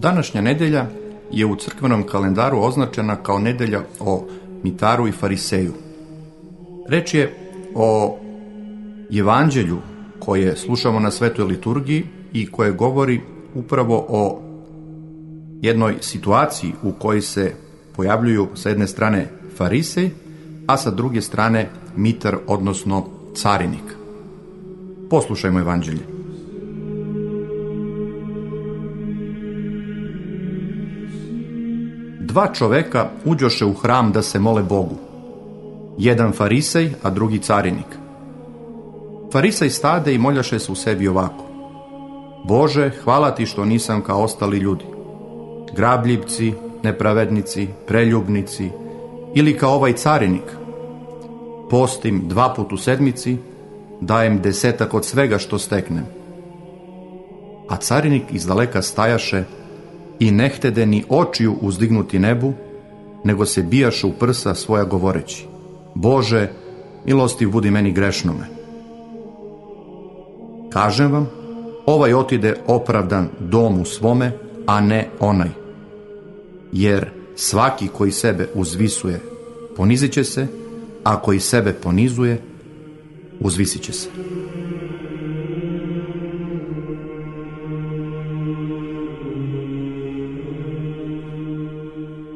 Današnja nedelja je u crkvenom kalendaru označena kao nedelja o Mitaru i Fariseju. Reč je o evanđelju koje slušamo na svetoj liturgiji i koje govori upravo o jednoj situaciji u kojoj se pojavljuju sa jedne strane farisej, a sa druge strane mitar, odnosno carinik. Poslušajmo evanđelje. Dva čoveka uđoše u hram da se mole Bogu. Jedan farisej, a drugi carinik. Farisej stade i moljaše se u sebi ovako. Bože, hvala ti što nisam kao ostali ljudi. Grabljivci, nepravednici, preljubnici ili kao ovaj carinik. Postim dva put u sedmici, dajem desetak od svega što steknem. A carinik iz daleka stajaše i ne htede ni očiju uzdignuti nebu, nego se bijaše u prsa svoja govoreći. Bože, milostiv budi meni grešnome. Kažem vam, ovaj otide opravdan domu svome, a ne onaj. Jer svaki koji sebe uzvisuje, ponizit će se, a koji sebe ponizuje, uzvisit će se.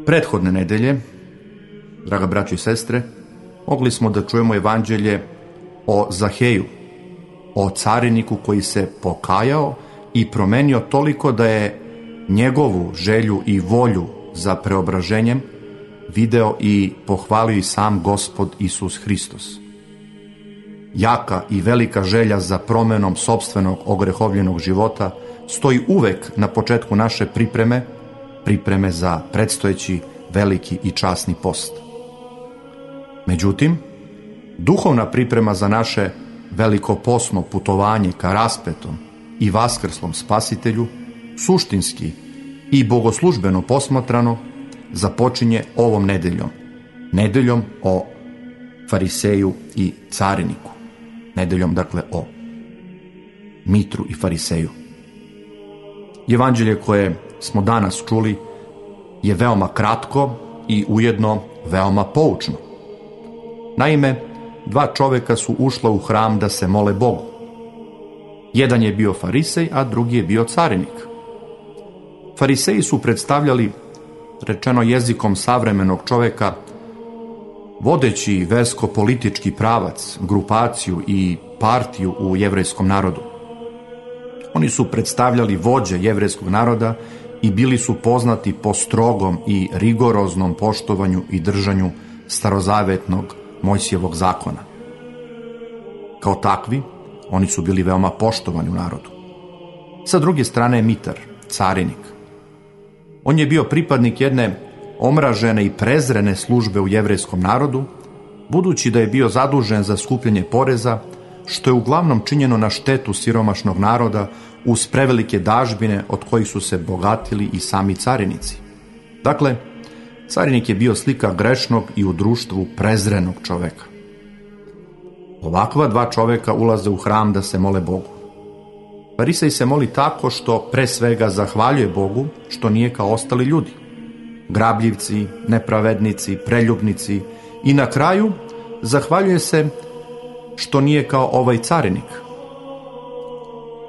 Prethodne nedelje, draga braći i sestre, mogli smo da čujemo evanđelje o Zaheju, o cariniku koji se pokajao i promenio toliko da je njegovu želju i volju za preobraženjem video i pohvalio i sam gospod Isus Hristos. Jaka i velika želja za promenom sobstvenog ogrehovljenog života stoji uvek na početku naše pripreme, pripreme za predstojeći veliki i časni post. Međutim, duhovna priprema za naše veliko posno putovanje ka raspetom i vaskrslom spasitelju suštinski i bogoslužbeno posmatrano započinje ovom nedeljom. Nedeljom o fariseju i cariniku. Nedeljom, dakle, o mitru i fariseju. Evanđelje koje smo danas čuli je veoma kratko i ujedno veoma poučno. Naime, dva čoveka su ušla u hram da se mole Bogu. Jedan je bio farisej, a drugi je bio carinik. Fariseji su predstavljali, rečeno jezikom savremenog čoveka, vodeći versko-politički pravac, grupaciju i partiju u jevrejskom narodu. Oni su predstavljali vođe jevrejskog naroda i bili su poznati po strogom i rigoroznom poštovanju i držanju starozavetnog Mojsijevog zakona. Kao takvi, oni su bili veoma poštovani u narodu. Sa druge strane je Mitar, carinik. On je bio pripadnik jedne omražene i prezrene službe u jevrejskom narodu, budući da je bio zadužen za skupljanje poreza, što je uglavnom činjeno na štetu siromašnog naroda uz prevelike dažbine od kojih su se bogatili i sami carinici. Dakle, Carinik je bio slika grešnog i u društvu prezrenog čoveka. Ovakva dva čoveka ulaze u hram da se mole Bogu. Farisej se moli tako što pre svega zahvaljuje Bogu što nije kao ostali ljudi. Grabljivci, nepravednici, preljubnici i na kraju zahvaljuje se što nije kao ovaj carinik.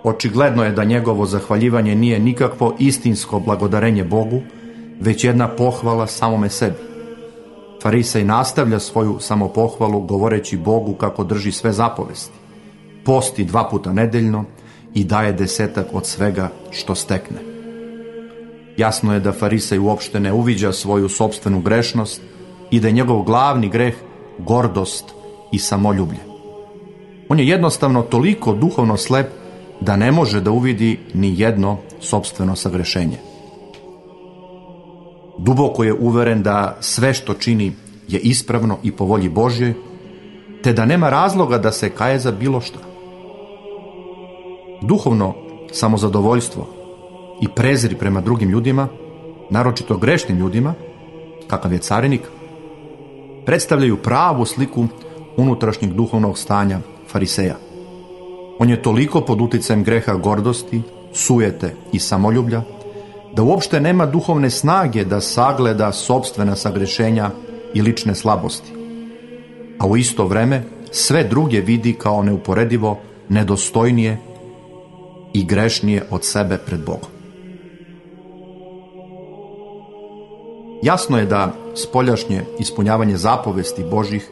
Očigledno je da njegovo zahvaljivanje nije nikakvo istinsko blagodarenje Bogu, već jedna pohvala samome sebi. Farisej nastavlja svoju samopohvalu govoreći Bogu kako drži sve zapovesti. Posti dva puta nedeljno i daje desetak od svega što stekne. Jasno je da Farisej uopšte ne uviđa svoju sobstvenu grešnost i da je njegov glavni greh gordost i samoljublje. On je jednostavno toliko duhovno slep da ne može da uvidi ni jedno sobstveno sagrešenje. Duboko je uveren da sve što čini je ispravno i po volji Božjoj, te da nema razloga da se kaje za bilo što. Duhovno samozadovoljstvo i prezir prema drugim ljudima, naročito grešnim ljudima, kakav je carinik, predstavljaju pravu sliku unutrašnjeg duhovnog stanja fariseja. On je toliko pod uticajem greha gordosti, sujete i samoljublja, da uopšte nema duhovne snage da sagleda sobstvena sagrešenja i lične slabosti. A u isto vreme sve druge vidi kao neuporedivo nedostojnije i grešnije od sebe pred Bogom. Jasno je da spoljašnje ispunjavanje zapovesti Božih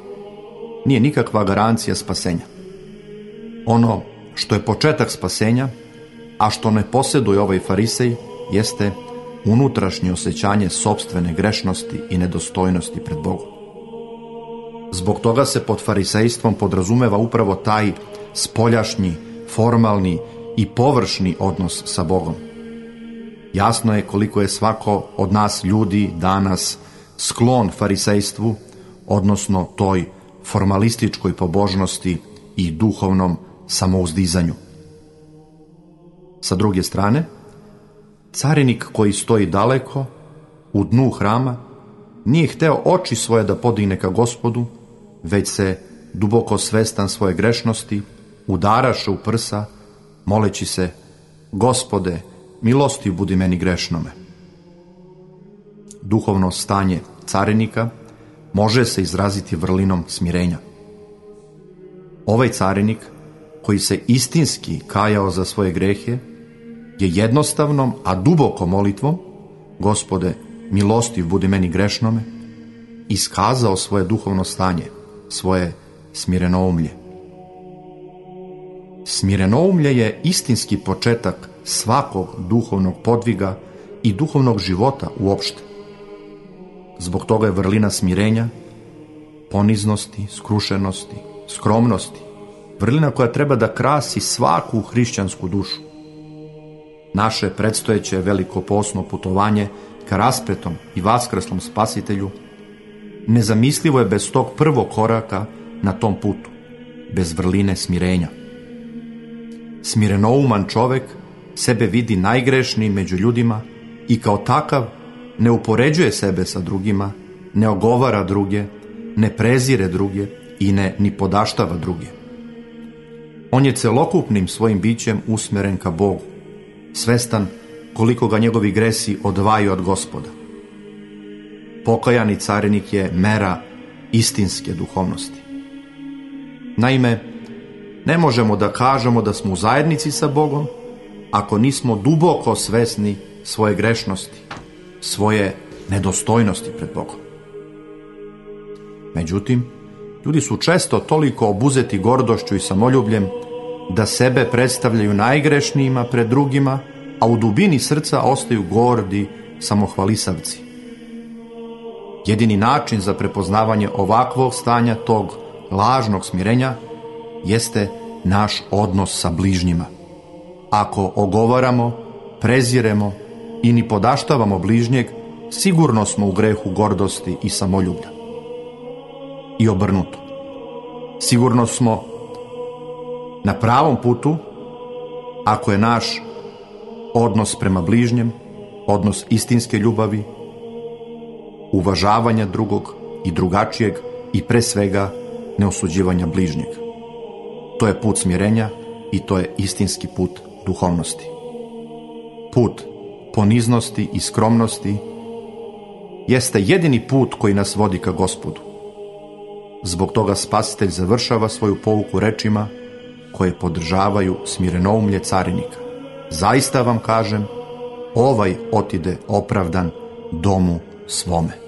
nije nikakva garancija spasenja. Ono što je početak spasenja, a što ne posjeduje ovaj farisej, jeste unutrašnje osjećanje sobstvene grešnosti i nedostojnosti pred Bogom. Zbog toga se pod farisejstvom podrazumeva upravo taj spoljašnji, formalni i površni odnos sa Bogom. Jasno je koliko je svako od nas ljudi danas sklon farisejstvu, odnosno toj formalističkoj pobožnosti i duhovnom samouzdizanju. Sa druge strane, carinik koji stoji daleko, u dnu hrama, nije hteo oči svoje da podigne ka gospodu, već se, duboko svestan svoje grešnosti, udaraše u prsa, moleći se, gospode, milosti budi meni grešnome. Duhovno stanje carinika može se izraziti vrlinom smirenja. Ovaj carinik, koji se istinski kajao za svoje grehe, je jednostavnom, a duboko molitvom, gospode, milosti budi meni grešnome, iskazao svoje duhovno stanje, svoje smirenoumlje. Smirenoumlje je istinski početak svakog duhovnog podviga i duhovnog života uopšte. Zbog toga je vrlina smirenja, poniznosti, skrušenosti, skromnosti, vrlina koja treba da krasi svaku hrišćansku dušu. Naše predstojeće veliko posno putovanje ka raspetom i vaskrslom spasitelju nezamislivo je bez tog prvog koraka na tom putu, bez vrline smirenja. Smirenouman čovek sebe vidi najgrešniji među ljudima i kao takav ne upoređuje sebe sa drugima, ne ogovara druge, ne prezire druge i ne ni podaštava druge. On je celokupnim svojim bićem usmeren ka Bogu, svestan koliko ga njegovi gresi odvaju od gospoda. Pokajani carinik je mera istinske duhovnosti. Naime, ne možemo da kažemo da smo u zajednici sa Bogom ako nismo duboko svesni svoje grešnosti, svoje nedostojnosti pred Bogom. Međutim, ljudi su često toliko obuzeti gordošću i samoljubljem da sebe predstavljaju najgrešnijima pred drugima, a u dubini srca ostaju gordi samohvalisavci. Jedini način za prepoznavanje ovakvog stanja tog lažnog smirenja jeste naš odnos sa bližnjima. Ako ogovaramo, preziremo i ni podaštavamo bližnjeg, sigurno smo u grehu gordosti i samoljublja. I obrnuto. Sigurno smo na pravom putu ako je naš odnos prema bližnjem, odnos istinske ljubavi, uvažavanja drugog i drugačijeg i pre svega neosuđivanja bližnjeg. To je put smjerenja i to je istinski put duhovnosti. Put poniznosti i skromnosti jeste jedini put koji nas vodi ka gospodu. Zbog toga spasitelj završava svoju pouku rečima koje podržavaju smirenoumlje carinika. Zaista vam kažem, ovaj otide opravdan domu svome.